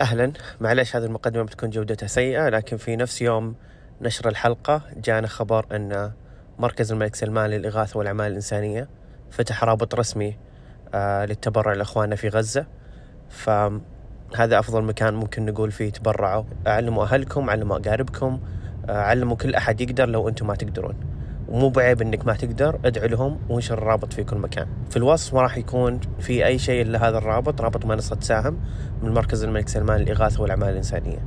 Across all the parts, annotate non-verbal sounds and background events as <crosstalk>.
أهلا. معلش هذه المقدمة بتكون جودتها سيئة لكن في نفس يوم نشر الحلقة جانا خبر أن مركز الملك سلمان للإغاثة والأعمال الإنسانية فتح رابط رسمي آه للتبرع لإخواننا في غزة. فهذا أفضل مكان ممكن نقول فيه تبرعوا. علموا أهلكم علموا أقاربكم آه علموا كل أحد يقدر لو أنتم ما تقدرون. ومو بعيب إنك ما تقدر ادعو لهم وانشر الرابط في كل مكان في الوصف ما راح يكون في أي شيء إلا هذا الرابط رابط منصة ساهم من مركز الملك سلمان للإغاثة والأعمال الإنسانية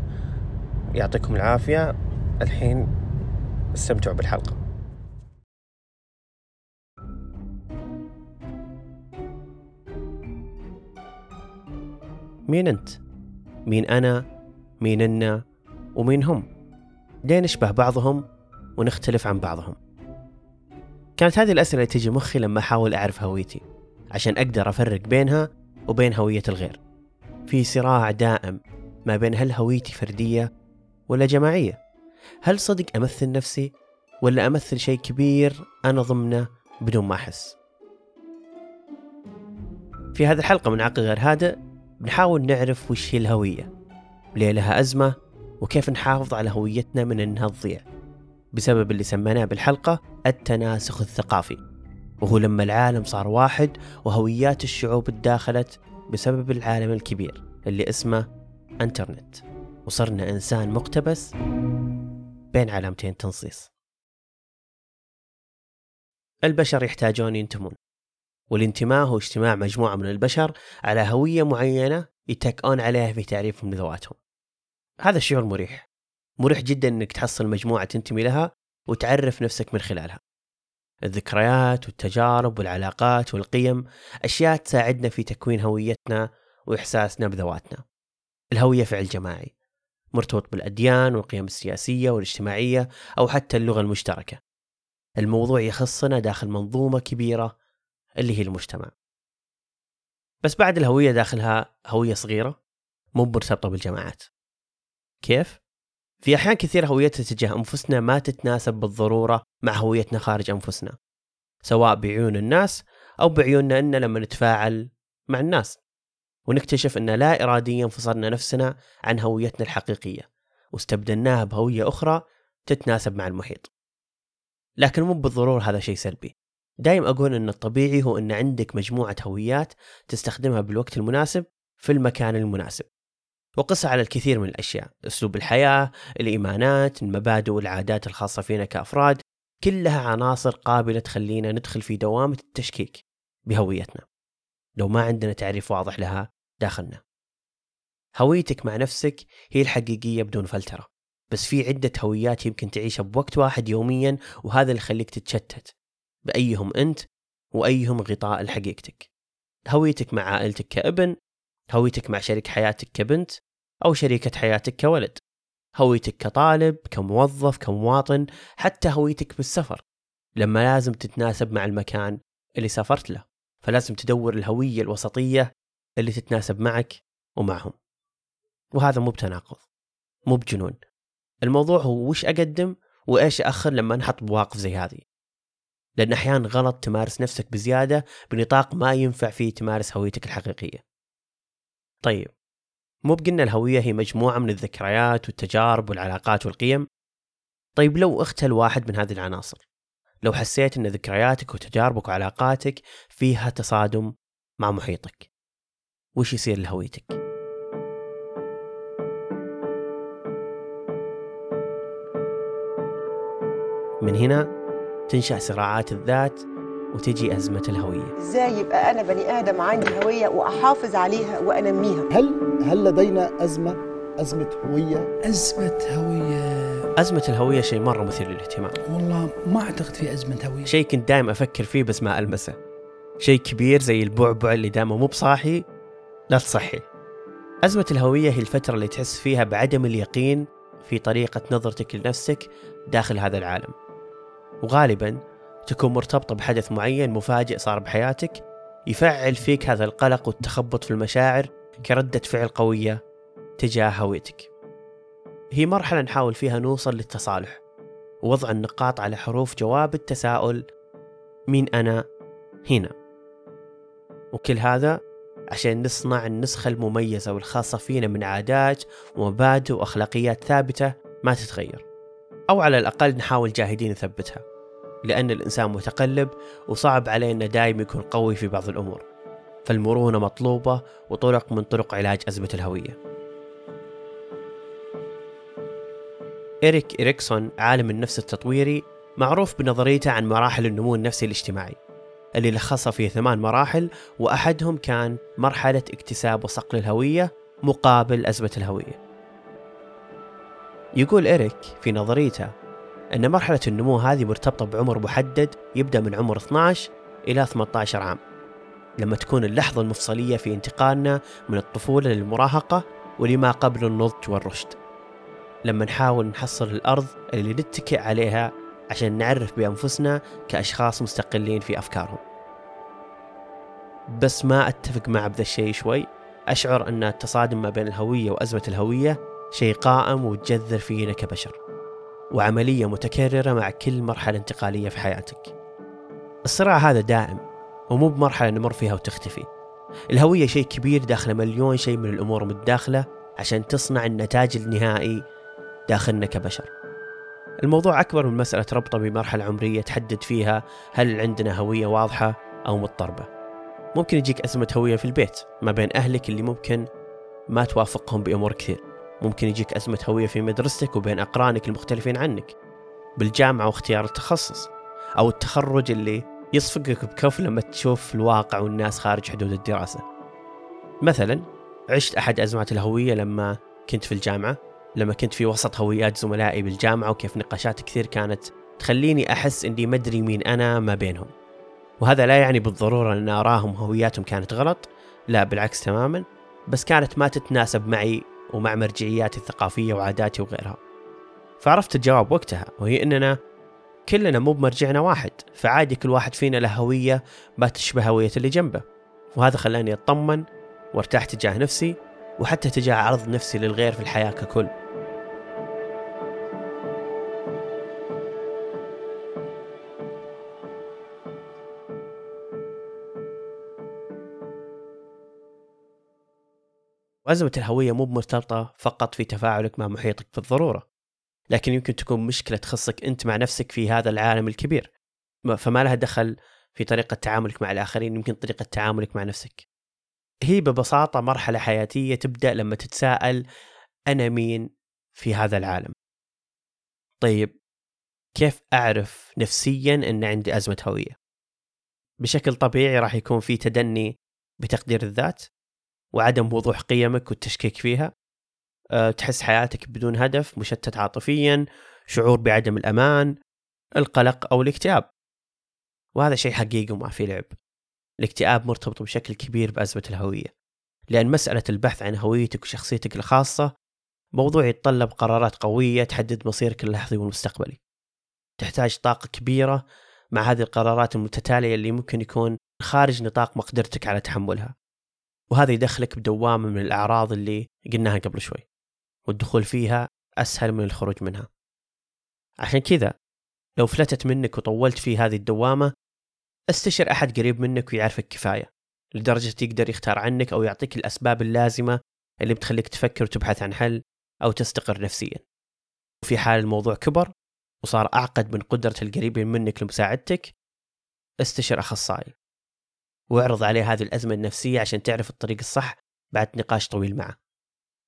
يعطيكم العافية الحين استمتعوا بالحلقة مين أنت؟ مين أنا؟ مين أنا؟ ومين هم؟ ليه نشبه بعضهم ونختلف عن بعضهم؟ كانت هذه الأسئلة اللي تجي مخي لما أحاول أعرف هويتي عشان أقدر أفرق بينها وبين هوية الغير. في صراع دائم ما بين هل هويتي فردية ولا جماعية؟ هل صدق أمثل نفسي ولا أمثل شيء كبير أنا ضمنه بدون ما أحس؟ في هذه الحلقة من عقل غير هادئ بنحاول نعرف وش هي الهوية. ليه لها أزمة وكيف نحافظ على هويتنا من أنها تضيع؟ بسبب اللي سميناه بالحلقة التناسخ الثقافي. وهو لما العالم صار واحد وهويات الشعوب تداخلت بسبب العالم الكبير اللي اسمه انترنت. وصرنا إنسان مقتبس بين علامتين تنصيص. البشر يحتاجون ينتمون. والانتماء هو اجتماع مجموعة من البشر على هوية معينة يتكئون عليها في تعريفهم لذواتهم. هذا الشعور مريح. مريح جدا إنك تحصل مجموعة تنتمي لها وتعرف نفسك من خلالها. الذكريات والتجارب والعلاقات والقيم أشياء تساعدنا في تكوين هويتنا وإحساسنا بذواتنا. الهوية فعل جماعي مرتبط بالأديان والقيم السياسية والاجتماعية أو حتى اللغة المشتركة. الموضوع يخصنا داخل منظومة كبيرة اللي هي المجتمع. بس بعد الهوية داخلها هوية صغيرة مو مرتبطة بالجماعات. كيف؟ في أحيان كثير هويتنا تجاه أنفسنا ما تتناسب بالضرورة مع هويتنا خارج أنفسنا سواء بعيون الناس أو بعيوننا إن لما نتفاعل مع الناس. ونكتشف أن لا إراديا فصلنا نفسنا عن هويتنا الحقيقية واستبدلناها بهوية أخرى تتناسب مع المحيط. لكن مو بالضرورة هذا شيء سلبي. دايم أقول أن الطبيعي هو أن عندك مجموعة هويات تستخدمها بالوقت المناسب في المكان المناسب. وقص على الكثير من الأشياء. أسلوب الحياة الإيمانات المبادئ والعادات الخاصة فينا كأفراد كلها عناصر قابلة تخلينا ندخل في دوامة التشكيك بهويتنا. لو ما عندنا تعريف واضح لها داخلنا. هويتك مع نفسك هي الحقيقية بدون فلترة. بس في عدة هويات يمكن تعيشها بوقت واحد يوميا وهذا اللي يخليك تتشتت بأيهم أنت وأيهم غطاء لحقيقتك. هويتك مع عائلتك كابن هويتك مع شريك حياتك كبنت أو شريكة حياتك كولد. هويتك كطالب كموظف كمواطن حتى هويتك بالسفر. لما لازم تتناسب مع المكان اللي سافرت له. فلازم تدور الهوية الوسطية اللي تتناسب معك ومعهم. وهذا مو بتناقض مو بجنون. الموضوع هو وش أقدم وإيش أخر لما نحط بواقف زي هذه؟ لأن أحيانا غلط تمارس نفسك بزيادة بنطاق ما ينفع فيه تمارس هويتك الحقيقية. طيب مو بقلنا الهوية هي مجموعة من الذكريات والتجارب والعلاقات والقيم؟ طيب لو اختل واحد من هذه العناصر لو حسيت إن ذكرياتك وتجاربك وعلاقاتك فيها تصادم مع محيطك وش يصير لهويتك؟ من هنا تنشأ صراعات الذات وتجي أزمة الهوية. إزاي يبقى أنا بني آدم عندي هوية وأحافظ عليها وأنميها؟ هل هل لدينا أزمة؟ أزمة هوية؟ أزمة هوية. أزمة الهوية شيء مرة مثير للاهتمام. والله ما أعتقد في أزمة هوية. شيء كنت دائم أفكر فيه بس ما ألمسه. شيء كبير زي البعبع اللي دائما مو بصاحي لا تصحي. أزمة الهوية هي الفترة اللي تحس فيها بعدم اليقين في طريقة نظرتك لنفسك داخل هذا العالم. وغالبا تكون مرتبطة بحدث معين مفاجئ صار بحياتك يفعل فيك هذا القلق والتخبط في المشاعر كردة فعل قوية تجاه هويتك. هي مرحلة نحاول فيها نوصل للتصالح. ووضع النقاط على حروف جواب التساؤل مين أنا هنا. وكل هذا عشان نصنع النسخة المميزة والخاصة فينا من عادات ومبادئ وأخلاقيات ثابتة ما تتغير. أو على الأقل نحاول جاهدين نثبتها. لأن الإنسان متقلب وصعب عليه أنه دائما يكون قوي في بعض الأمور. فالمرونة مطلوبة وطرق من طرق علاج أزمة الهوية. إريك إريكسون عالم النفس التطويري معروف بنظريته عن مراحل النمو النفسي الاجتماعي اللي لخصها في ثمان مراحل وأحدهم كان مرحلة اكتساب وصقل الهوية مقابل أزمة الهوية. يقول إريك في نظريته أن مرحلة النمو هذه مرتبطة بعمر محدد يبدأ من عمر 12 إلى 18 عام لما تكون اللحظة المفصلية في انتقالنا من الطفولة للمراهقة ولما قبل النضج والرشد. لما نحاول نحصل الأرض اللي نتكئ عليها عشان نعرف بأنفسنا كأشخاص مستقلين في أفكارهم. بس ما أتفق مع بذا الشيء شوي. أشعر أن التصادم ما بين الهوية وأزمة الهوية شيء قائم وتجذر فينا كبشر. وعملية متكررة مع كل مرحلة انتقالية في حياتك. الصراع هذا دائم ومو بمرحلة نمر فيها وتختفي. الهوية شيء كبير داخل مليون شيء من الأمور المتداخلة عشان تصنع النتاج النهائي داخلنا كبشر. الموضوع أكبر من مسألة ربطة بمرحلة عمرية تحدد فيها هل عندنا هوية واضحة أو مضطربة. ممكن يجيك أزمة هوية في البيت ما بين أهلك اللي ممكن ما توافقهم بأمور كثير. ممكن يجيك أزمة هوية في مدرستك وبين أقرانك المختلفين عنك بالجامعة واختيار التخصص أو التخرج اللي يصفقك بكف لما تشوف الواقع والناس خارج حدود الدراسة. مثلا عشت أحد أزمات الهوية لما كنت في الجامعة لما كنت في وسط هويات زملائي بالجامعة وكيف نقاشات كثير كانت تخليني أحس إني مدري مين أنا ما بينهم. وهذا لا يعني بالضرورة أن آراهم هوياتهم كانت غلط لا بالعكس تماما بس كانت ما تتناسب معي ومع مرجعياتي الثقافية وعاداتي وغيرها. فعرفت الجواب وقتها وهي أننا كلنا مو بمرجعنا واحد فعادي كل واحد فينا له هوية ما تشبه هوية اللي جنبه. وهذا خلاني أطمن وارتاح تجاه نفسي وحتى تجاه عرض نفسي للغير في الحياة ككل. وأزمة الهوية مو مرتبطة فقط في تفاعلك مع محيطك بالضرورة لكن يمكن تكون مشكلة تخصك أنت مع نفسك في هذا العالم الكبير. فما لها دخل في طريقة تعاملك مع الآخرين يمكن طريقة تعاملك مع نفسك. هي ببساطة مرحلة حياتية تبدأ لما تتساءل أنا مين في هذا العالم. طيب كيف أعرف نفسيا أن عندي أزمة هوية؟ بشكل طبيعي راح يكون في تدني بتقدير الذات وعدم وضوح قيمك والتشكيك فيها. أه، تحس حياتك بدون هدف مشتت عاطفيا شعور بعدم الأمان القلق أو الاكتئاب. وهذا شيء حقيقي وما في لعب. الاكتئاب مرتبط بشكل كبير بأزمة الهوية. لأن مسألة البحث عن هويتك وشخصيتك الخاصة موضوع يتطلب قرارات قوية تحدد مصيرك اللحظي والمستقبلي. تحتاج طاقة كبيرة مع هذه القرارات المتتالية اللي ممكن يكون خارج نطاق مقدرتك على تحملها. وهذا يدخلك بدوامة من الأعراض اللي قلناها قبل شوي والدخول فيها أسهل من الخروج منها. عشان كذا لو فلتت منك وطولت في هذه الدوامة استشر أحد قريب منك ويعرفك كفاية لدرجة يقدر يختار عنك أو يعطيك الأسباب اللازمة اللي بتخليك تفكر وتبحث عن حل أو تستقر نفسيا. وفي حال الموضوع كبر وصار أعقد من قدرة القريبين منك لمساعدتك استشر أخصائي. واعرض عليه هذه الأزمة النفسية عشان تعرف الطريق الصح بعد نقاش طويل معه.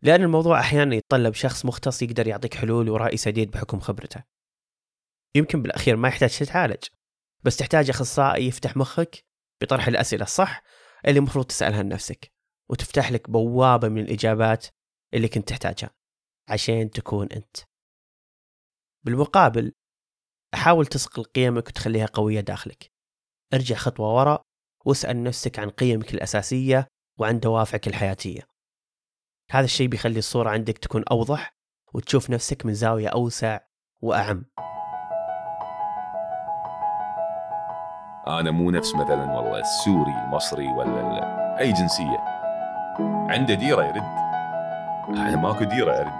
لأن الموضوع أحيانا يتطلب شخص مختص يقدر يعطيك حلول ورأي سديد بحكم خبرته. يمكن بالأخير ما يحتاج تتعالج بس تحتاج أخصائي يفتح مخك بطرح الأسئلة الصح اللي المفروض تسألها لنفسك وتفتح لك بوابة من الإجابات اللي كنت تحتاجها عشان تكون أنت. بالمقابل حاول تصقل قيمك وتخليها قوية داخلك. ارجع خطوة وراء واسأل نفسك عن قيمك الأساسية وعن دوافعك الحياتية. هذا الشيء بيخلي الصورة عندك تكون أوضح وتشوف نفسك من زاوية أوسع وأعم. أنا مو نفس مثلا والله السوري المصري ولا أي جنسية. عنده ديرة يرد. أنا ماكو ديرة أرد.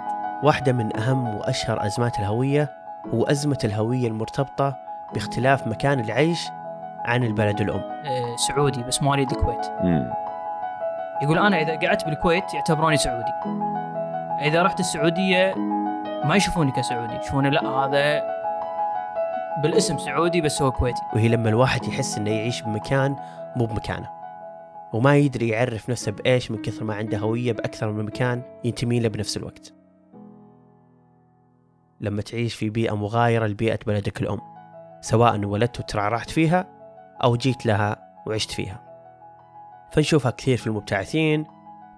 واحدة من أهم وأشهر أزمات الهوية هو أزمة الهوية المرتبطة باختلاف مكان العيش عن البلد الأم. آه، سعودي بس مواليد الكويت. مم. يقول أنا إذا قعدت بالكويت يعتبروني سعودي. إذا رحت السعودية ما يشوفوني كسعودي يشوفوني لا هذا بالاسم سعودي بس هو كويتي. وهي لما الواحد يحس إنه يعيش بمكان مو بمكانه. وما يدري يعرف نفسه بإيش من كثر ما عنده هوية بأكثر من مكان ينتمي له بنفس الوقت. لما تعيش في بيئة مغايرة لبيئة بلدك الأم سواء ولدت وترعرعت فيها أو جيت لها وعشت فيها. فنشوفها كثير في المبتعثين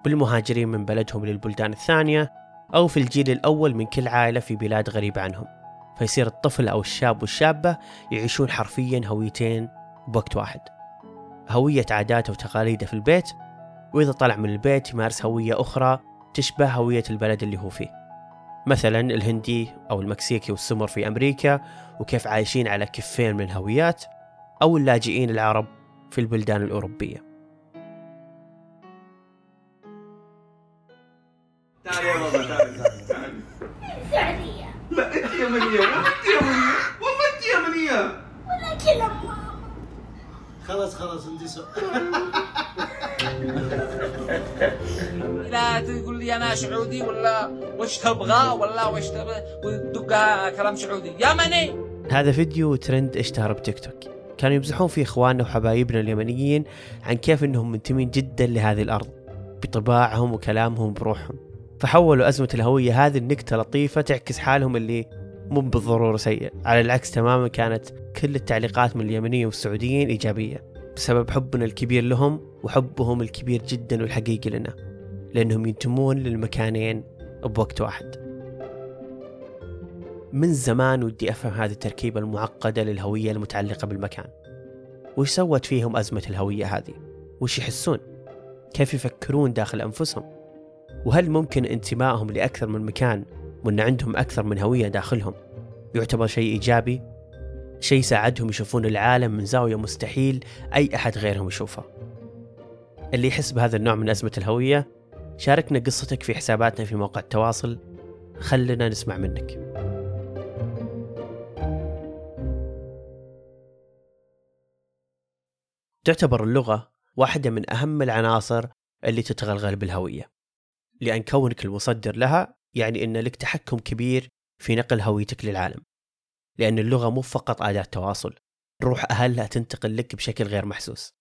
بالمهاجرين من بلدهم للبلدان الثانية أو في الجيل الأول من كل عائلة في بلاد غريبة عنهم. فيصير الطفل أو الشاب والشابة يعيشون حرفيا هويتين بوقت واحد. هوية عاداته وتقاليده في البيت وإذا طلع من البيت يمارس هوية أخرى تشبه هوية البلد اللي هو فيه مثلا الهندي أو المكسيكي والسمر في أمريكا وكيف عايشين على كفين من الهويات أو اللاجئين العرب في البلدان الأوروبية. تعال يا بابا تعال تعال تعال سعودية لا انت يمنية والله انت يمنية والله انت يمنية ولكن ماما خلاص خلاص سؤال لا تقول لي أنا سعودي ولا وش تبغى ولا وش تبغى وتدقها كلام سعودي. يمني هذا فيديو ترند اشتهر بتيك توك. كانوا يمزحون فيه إخواننا وحبايبنا اليمنيين عن كيف إنهم منتمين جدا لهذه الأرض بطباعهم وكلامهم بروحهم. فحولوا أزمة الهوية هذه النكتة لطيفة تعكس حالهم اللي مو بالضرورة سيء على العكس تماما كانت كل التعليقات من اليمنيين والسعوديين إيجابية بسبب حبنا الكبير لهم وحبهم الكبير جدا والحقيقي لنا لأنهم ينتمون للمكانين بوقت واحد. من زمان ودي أفهم هذه التركيبة المعقدة للهوية المتعلقة بالمكان وش سوت فيهم أزمة الهوية هذه؟ وش يحسون؟ كيف يفكرون داخل أنفسهم؟ وهل ممكن انتمائهم لأكثر من مكان وأن عندهم أكثر من هوية داخلهم يعتبر شيء إيجابي؟ شيء ساعدهم يشوفون العالم من زاوية مستحيل أي أحد غيرهم يشوفه اللي يحس بهذا النوع من أزمة الهوية شاركنا قصتك في حساباتنا في موقع التواصل خلنا نسمع منك تعتبر اللغة واحدة من أهم العناصر اللي تتغلغل بالهوية. لأن كونك المصدر لها يعني أن لك تحكم كبير في نقل هويتك للعالم. لأن اللغة مو فقط أداة تواصل روح أهلها تنتقل لك بشكل غير محسوس.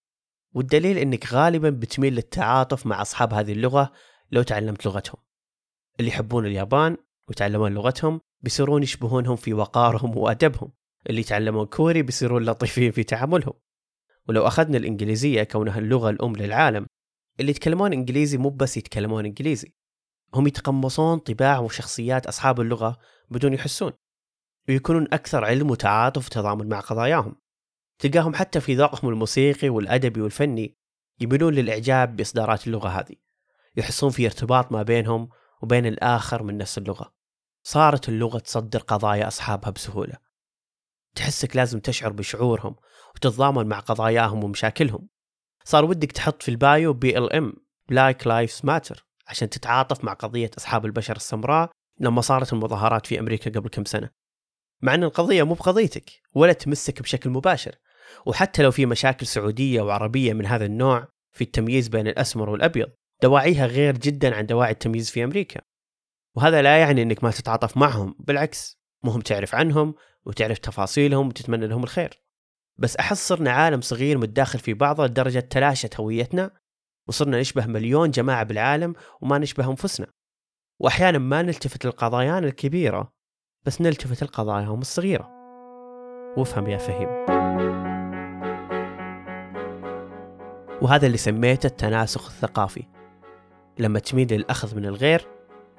والدليل أنك غالبا بتميل للتعاطف مع أصحاب هذه اللغة لو تعلمت لغتهم. اللي يحبون اليابان ويتعلمون لغتهم بيصيرون يشبهونهم في وقارهم وأدبهم. اللي يتعلمون كوري بيصيرون لطيفين في تعاملهم. ولو أخذنا الإنجليزية كونها اللغة الأم للعالم اللي يتكلمون إنجليزي مو بس يتكلمون إنجليزي هم يتقمصون طباع وشخصيات أصحاب اللغة بدون يحسون ويكونون أكثر علم وتعاطف وتضامن مع قضاياهم. تلقاهم حتى في ذوقهم الموسيقي والأدبي والفني يميلون للإعجاب بإصدارات اللغة هذه. يحسون في ارتباط ما بينهم وبين الآخر من نفس اللغة. صارت اللغة تصدر قضايا أصحابها بسهولة. تحسك لازم تشعر بشعورهم وتتضامن مع قضاياهم ومشاكلهم. صار ودك تحط في ال bio BLM Black Lives Matter عشان تتعاطف مع قضية أصحاب البشرة السمراء لما صارت المظاهرات في أمريكا قبل كم سنة. مع أن القضية مو بقضيتك ولا تمسك بشكل مباشر وحتى لو في مشاكل سعودية وعربية من هذا النوع في التمييز بين الأسمر والأبيض دواعيها غير جدا عن دواعي التمييز في أمريكا. وهذا لا يعني أنك ما تتعاطف معهم بالعكس مهم تعرف عنهم وتعرف تفاصيلهم وتتمنى لهم الخير. بس أحس صرنا عالم صغير متداخل في بعضه لدرجة تلاشت هويتنا وصرنا نشبه مليون جماعة بالعالم وما نشبه أنفسنا. وأحيانا ما نلتفت للقضايانا الكبيرة بس نلتفت لقضاياهم الصغيرة. وافهم يا فهيم. وهذا اللي سميته التناسخ الثقافي. لما تميل للأخذ من الغير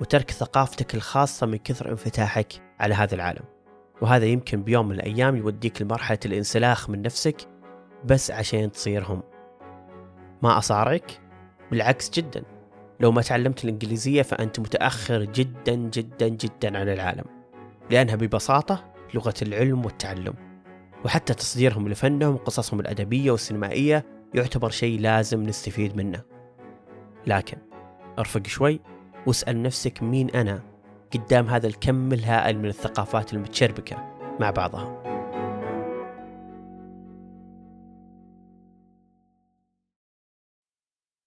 وترك ثقافتك الخاصة من كثر انفتاحك على هذا العالم. وهذا يمكن بيوم من الأيام يوديك لمرحلة الانسلاخ من نفسك بس عشان تصيرهم. ما أصارعك؟ بالعكس جدا. لو ما تعلمت الإنجليزية فأنت متأخر جدا جدا جدا عن العالم لأنها ببساطة لغة العلم والتعلم. وحتى تصديرهم لفنهم وقصصهم الأدبية والسينمائية يعتبر شيء لازم نستفيد منه. لكن أرفق شوي واسأل نفسك مين أنا؟ قدام هذا الكم الهائل من الثقافات المتشربكة مع بعضها.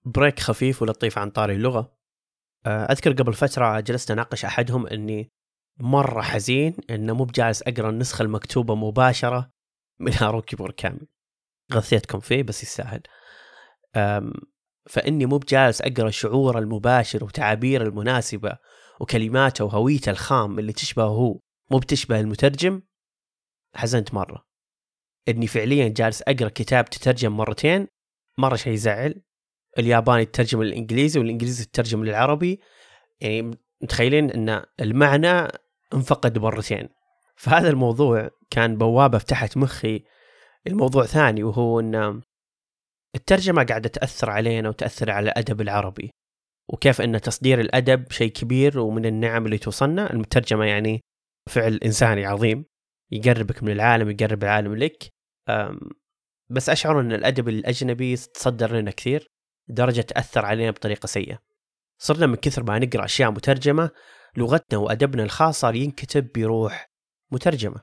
break خفيف ولطيف عن طاري اللغة. آه، أذكر قبل فترة جلست أناقش أحدهم أني مرة حزين أنه مو بجالس أقرأ النسخة المكتوبة مباشرة <laughs> من هاروكي موركامي غثيتكم فيه بس يستاهل. أم، فإني مو بجالس أقرأ شعوره المباشر وتعابيره المناسبة وكلماته وهويته الخام اللي تشبهه هو مو بتشبه المترجم؟ حزنت مرة. إني فعليا جالس أقرأ كتاب تترجم مرتين مرة شيء يزعل. الياباني تترجم للإنجليزي والإنجليزي تترجم للعربي. يعني متخيلين أن المعنى انفقد مرتين. فهذا الموضوع كان بوابة فتحت مخي. الموضوع ثاني وهو أن الترجمة قاعدة تأثر علينا وتأثر على الأدب العربي. وكيف أن تصدير الأدب شيء كبير ومن النعم اللي توصلنا. المترجمة يعني فعل إنساني عظيم يقربك من العالم يقرب العالم لك. بس أشعر أن الأدب الأجنبي تصدر لنا كثير لدرجة تأثر علينا بطريقة سيئة. صرنا من كثر ما نقرأ أشياء مترجمة لغتنا وأدبنا الخاص صار ينكتب بروح مترجمة.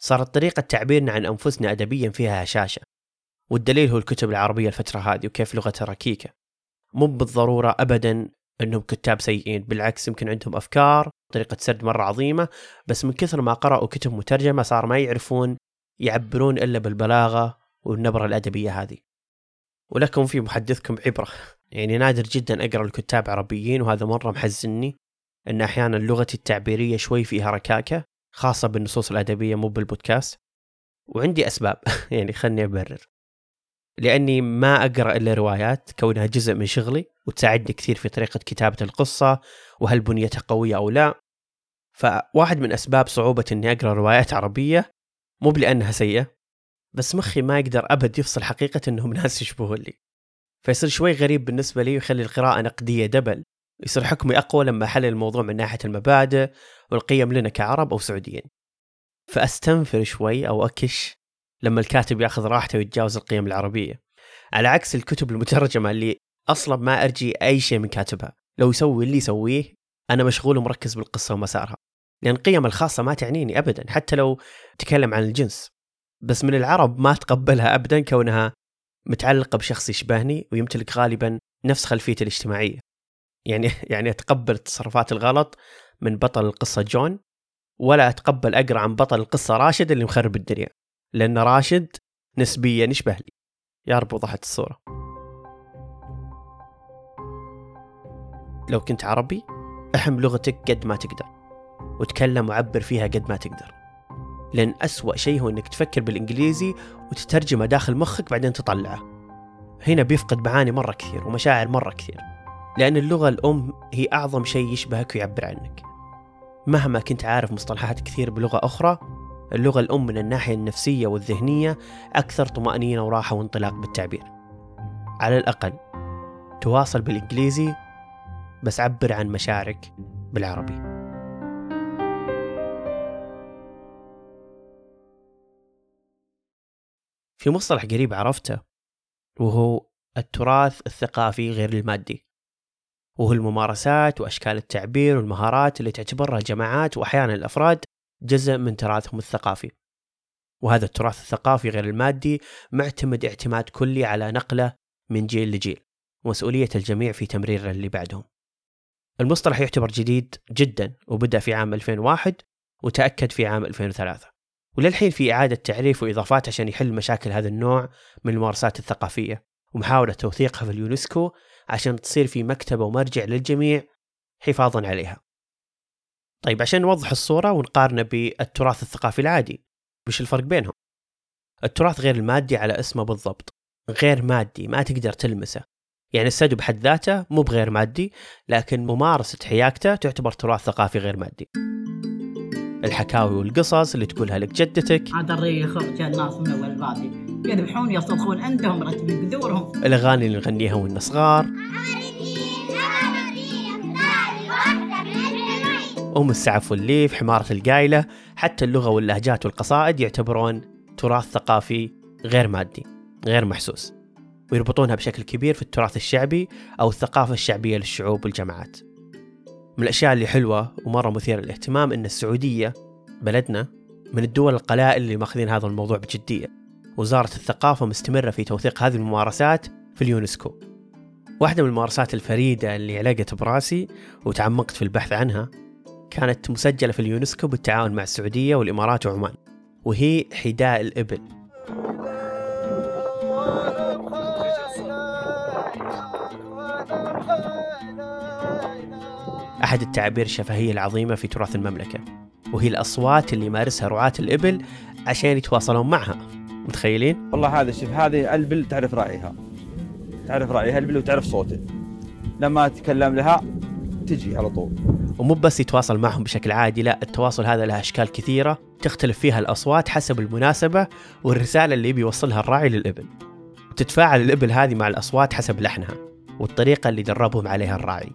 صارت طريقة تعبيرنا عن أنفسنا أدبيا فيها هشاشة. والدليل هو الكتب العربية الفترة هذه وكيف لغتها ركيكة. مو بالضرورة أبدا أنهم كتاب سيئين بالعكس يمكن عندهم أفكار طريقة سرد مرة عظيمة بس من كثر ما قرأوا كتب مترجمة صار ما يعرفون يعبرون إلا بالبلاغة والنبرة الأدبية هذه. ولكم في محدثكم عبرة. يعني نادر جدا أقرأ الكتاب عربيين وهذا مرة محزني أن أحيانا لغتي التعبيرية شوي فيها ركاكة خاصة بالنصوص الأدبية مو بالبودكاست. وعندي أسباب. <laughs> يعني خلني أبرر. لأني ما أقرأ إلا روايات كونها جزء من شغلي وتساعدني كثير في طريقة كتابة القصة وهل بنيتها قوية أو لا. فواحد من أسباب صعوبة أني أقرأ روايات عربية مو لأنها سيئة بس مخي ما يقدر أبد يفصل حقيقة أنهم <laughs> ناس يشبهون لي. فيصير شوي غريب بالنسبة لي ويخلي القراءة نقدية دبل. يصير حكمي أقوى لما أحلل الموضوع من ناحية المبادئ والقيم لنا كعرب أو سعوديين. فأستنفر شوي أو أكش لما الكاتب ياخذ راحته ويتجاوز القيم العربية. على عكس الكتب المترجمة اللي أصلا ما أرجي أي شيء من كاتبها. لو يسوي اللي يسويه أنا مشغول ومركز بالقصة ومسارها. لأن القيم الخاصة ما تعنيني أبدا حتى لو تكلم عن الجنس. بس من العرب ما أتقبلها أبدا كونها متعلقة بشخص يشبهني ويمتلك غالبا نفس خلفيتي الاجتماعية. يعني <laughs> يعني أتقبل التصرفات الغلط من بطل القصة جون ولا أتقبل أقرأ عن بطل القصة راشد اللي مخرب الدنيا. لأن راشد نسبيا يشبه لي. يا رب وضحت الصورة. لو كنت عربي أحم لغتك قد ما تقدر وتكلم وعبر فيها قد ما تقدر. لأن أسوأ شيء هو أنك تفكر بالإنجليزي وتترجمه داخل مخك بعدين تطلعه. هنا بيفقد معاني مرة كثير ومشاعر مرة كثير لأن اللغة الأم هي أعظم شيء يشبهك ويعبر عنك. مهما كنت عارف مصطلحات كثير بلغة أخرى اللغة الأم من الناحية النفسية والذهنية أكثر طمأنينة وراحة وانطلاق بالتعبير. على الأقل تواصل بالإنجليزي بس عبر عن مشاعرك بالعربي. في مصطلح قريب عرفته وهو التراث الثقافي غير المادي. وهو الممارسات وأشكال التعبير والمهارات اللي تعتبرها الجماعات وأحيانا الأفراد جزء من تراثهم الثقافي. وهذا التراث الثقافي غير المادي معتمد اعتماد كلي على نقله من جيل لجيل ومسؤولية الجميع في تمريره اللي بعدهم. المصطلح يعتبر جديد جدا وبدأ في عام 2001 وتأكد في عام 2003 وللحين في إعادة تعريف وإضافات عشان يحل مشاكل هذا النوع من الممارسات الثقافية ومحاولة توثيقها في اليونسكو عشان تصير في مكتبة ومرجع للجميع حفاظا عليها. طيب عشان نوضح الصورة ونقارنه بالتراث الثقافي العادي وش الفرق بينهم. التراث غير المادي على اسمه بالضبط. غير مادي ما تقدر تلمسه. يعني السد بحد ذاته مو بغير مادي لكن ممارسة حياكته تعتبر تراث ثقافي غير مادي. الحكاوي والقصص اللي تقولها لك جدتك. هذا الريخ جاء الناس من أول البادي يذبحون يصرخون عندهم مرتبين بذورهم. الأغاني اللي نغنيها وإحنا صغار. أم السعف والليف حمارة القايلة حتى اللغة واللهجات والقصائد يعتبرون تراث ثقافي غير مادي غير محسوس ويربطونها بشكل كبير في التراث الشعبي أو الثقافة الشعبية للشعوب والجماعات. من الأشياء اللي حلوة ومرة مثيرة للاهتمام أن السعودية بلدنا من الدول القلائل اللي ماخذين هذا الموضوع بجدية وزارة الثقافة مستمرة في توثيق هذه الممارسات في اليونسكو. واحدة من الممارسات الفريدة اللي علقت براسي وتعمقت في البحث عنها كانت مسجلة في اليونسكو بالتعاون مع السعودية والإمارات وعمان وهي حداء الإبل. أحد التعابير الشفهية العظيمة في تراث المملكة وهي الأصوات اللي يمارسها رعاة الإبل عشان يتواصلون معها. متخيلين؟ والله هذا شوف هذه البل تعرف راعيها تعرف راعيها البل وتعرف صوته. لما تكلم لها تجي على طول. ومو بس يتواصل معهم بشكل عادي لا التواصل هذا له أشكال كثيرة تختلف فيها الأصوات حسب المناسبة والرسالة اللي يبي يوصلها الراعي للإبل وتتفاعل الإبل هذه مع الأصوات حسب لحنها والطريقة اللي دربهم عليها الراعي.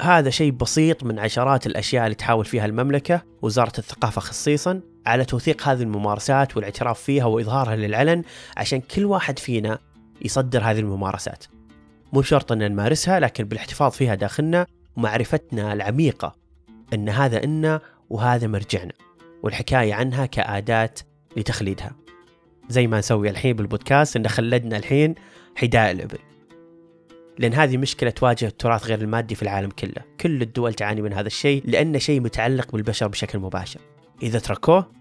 هذا شيء بسيط من عشرات الأشياء اللي تحاول فيها المملكة وزارة الثقافة خصيصا على توثيق هذه الممارسات والاعتراف فيها وإظهارها للعلن عشان كل واحد فينا يصدر هذه الممارسات. مو شرط أن نمارسها لكن بالاحتفاظ فيها داخلنا ومعرفتنا العميقة أن هذا إنا وهذا مرجعنا والحكاية عنها كأداة لتخليدها. زي ما نسوي الحين بالبودكاست إن خلدنا الحين حداء الإبل. لأن هذه مشكلة تواجه التراث غير المادي في العالم كله. كل الدول تعاني من هذا الشيء لأنه شيء متعلق بالبشر بشكل مباشر. إذا تركوه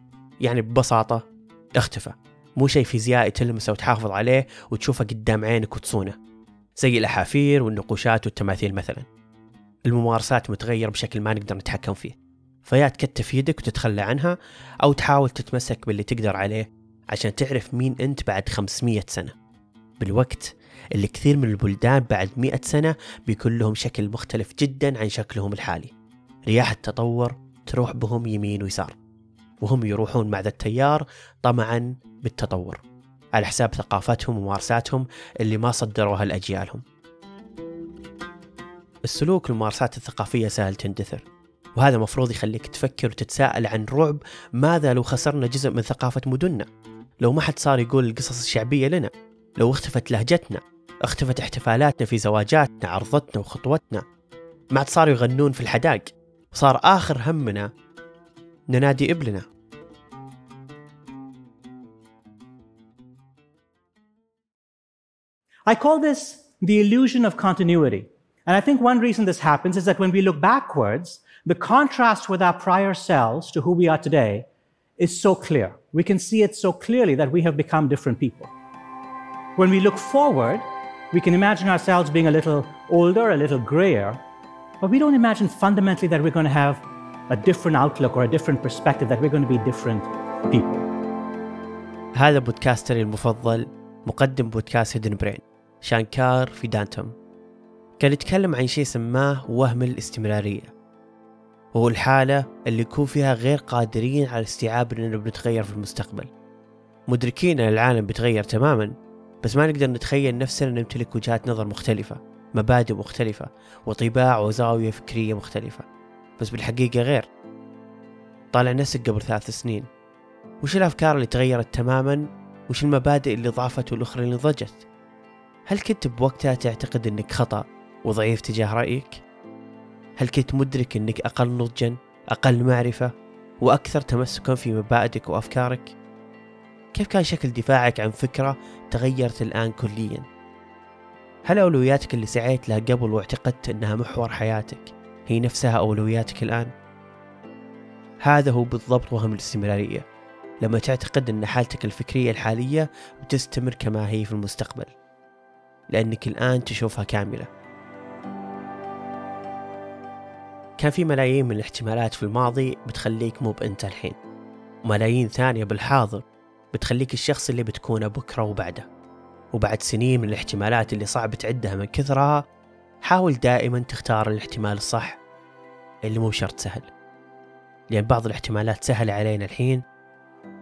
يعني ببساطة اختفى. مو شيء فيزيائي تلمسه وتحافظ عليه وتشوفه قدام عينك وتصونه. زي الأحافير والنقوشات والتماثيل مثلا. الممارسات متغيرة بشكل ما نقدر نتحكم فيه. فيا تكتف يدك وتتخلى عنها أو تحاول تتمسك باللي تقدر عليه عشان تعرف مين أنت بعد 500 سنة. بالوقت اللي كثير من البلدان بعد 100 سنة بيكون لهم شكل مختلف جدا عن شكلهم الحالي. رياح التطور تروح بهم يمين ويسار وهم يروحون مع ذا التيار طمعا بالتطور. على حساب ثقافتهم وممارساتهم اللي ما صدروها لأجيالهم. السلوك والممارسات الثقافية سهل تندثر وهذا مفروض يخليك تفكر وتتساءل عن رعب ماذا لو خسرنا جزء من ثقافة مدننا؟ لو ما حد صار يقول القصص الشعبية لنا لو اختفت لهجتنا اختفت احتفالاتنا في زواجاتنا عرضتنا وخطوتنا. ما عاد صاروا يغنون في الحداق صار آخر همنا ننادي إبلنا I call this the illusion of continuity. And I think one reason this happens is that when we look backwards, the contrast with our prior selves to who we are today is so clear. We can see it so clearly that we have become different people. When we look forward, we can imagine ourselves being a little older, a little grayer, but we don't imagine fundamentally that we're going to have a different outlook or a different perspective, that we're going to be different people. هذا بودكاستري المفضل مقدم بودكاست هيدن برين شانكار في دانتوم. كان يتكلم عن شيء سماه وهم الاستمرارية. وهو الحالة اللي يكون فيها غير قادرين على استيعاب أننا بنتغير في المستقبل. مدركين أن العالم بيتغير تماما بس ما نقدر نتخيل نفسنا نمتلك وجهات نظر مختلفة مبادئ مختلفة وطباع وزاوية فكرية مختلفة. بس بالحقيقة غير. طالع نفسك قبل ثلاث سنين. وش الأفكار اللي تغيرت تماما؟ وش المبادئ اللي ضعفت والأخرى اللي نضجت هل كنت بوقتها تعتقد أنك خطأ وضعيف تجاه رأيك؟ هل كنت مدرك أنك أقل نضجا أقل معرفة وأكثر تمسكا في مبادئك وأفكارك؟ كيف كان شكل دفاعك عن فكرة تغيرت الآن كليا؟ هل أولوياتك اللي سعيت لها قبل واعتقدت أنها محور حياتك هي نفسها أولوياتك الآن؟ هذا هو بالضبط وهم الاستمرارية لما تعتقد أن حالتك الفكرية الحالية بتستمر كما هي في المستقبل لأنك الآن تشوفها كاملة. كان في ملايين من الاحتمالات في الماضي بتخليك مو بأنت الحين. وملايين ثانية بالحاضر بتخليك الشخص اللي بتكونه بكرة وبعده. وبعد سنين من الاحتمالات اللي صعب تعدها من كثرها حاول دائما تختار الاحتمال الصح اللي مو شرط سهل. لأن بعض الاحتمالات سهلة علينا الحين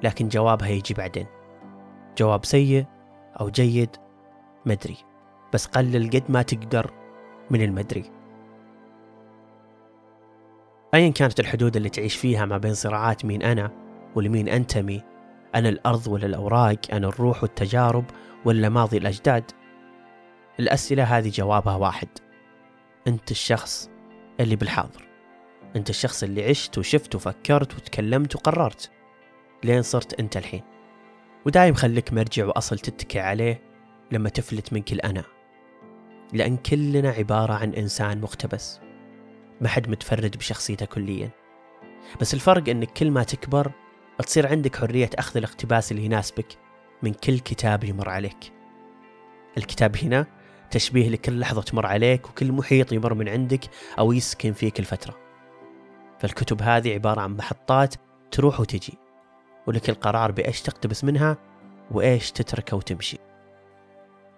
لكن جوابها يجي بعدين. جواب سيء أو جيد مدري بس قلل قد ما تقدر من المدري. أيا كانت الحدود اللي تعيش فيها ما بين صراعات مين أنا ولمين أنتمي أنا الأرض ولا الأوراق أنا الروح والتجارب ولا ماضي الأجداد؟ الأسئلة هذه جوابها واحد. أنت الشخص اللي بالحاضر. أنت الشخص اللي عشت وشفت وفكرت وتكلمت وقررت لين صرت أنت الحين. ودايم خليك مرجع وأصل تتكي عليه لما تفلت منك الأنا. لأن كلنا عبارة عن إنسان مقتبس. ما حد متفرد بشخصيته كليا. بس الفرق أنك كل ما تكبر تصير عندك حرية أخذ الاقتباس اللي يناسبك من كل كتاب يمر عليك. الكتاب هنا تشبيه لكل لحظة تمر عليك وكل محيط يمر من عندك أو يسكن فيك الفترة. فالكتب هذه عبارة عن محطات تروح وتجي ولك القرار بإيش تقتبس منها وإيش تتركه وتمشي.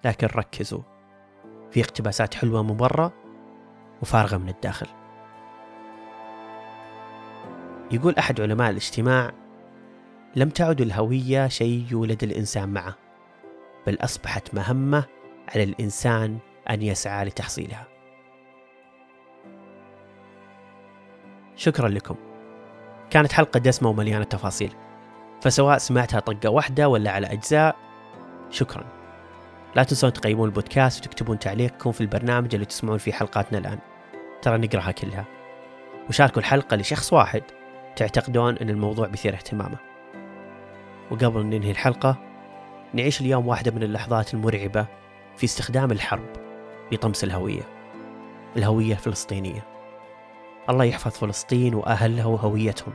لكن ركزوا. في اقتباسات حلوة من برا وفارغة من الداخل. يقول أحد علماء الاجتماع لم تعد الهوية شيء يولد الإنسان معه بل أصبحت مهمة على الإنسان أن يسعى لتحصيلها. شكرا لكم. كانت حلقة دسمة ومليانة تفاصيل. فسواء سمعتها طقة واحدة ولا على أجزاء شكرا. لا تنسون تقيمون البودكاست وتكتبون تعليقكم في البرنامج اللي تسمعون فيه حلقاتنا الآن. ترى نقراها كلها. وشاركوا الحلقة لشخص واحد تعتقدون أن الموضوع بيثير اهتمامه. وقبل أن ننهي الحلقة نعيش اليوم واحدة من اللحظات المرعبة في استخدام الحرب لطمس الهوية الهوية الفلسطينية. الله يحفظ فلسطين وأهلها وهويتهم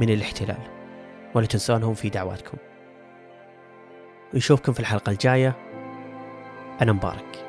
من الاحتلال. ولا تنسونهم في دعواتكم. نشوفكم في الحلقة الجاية. أنا مبارك.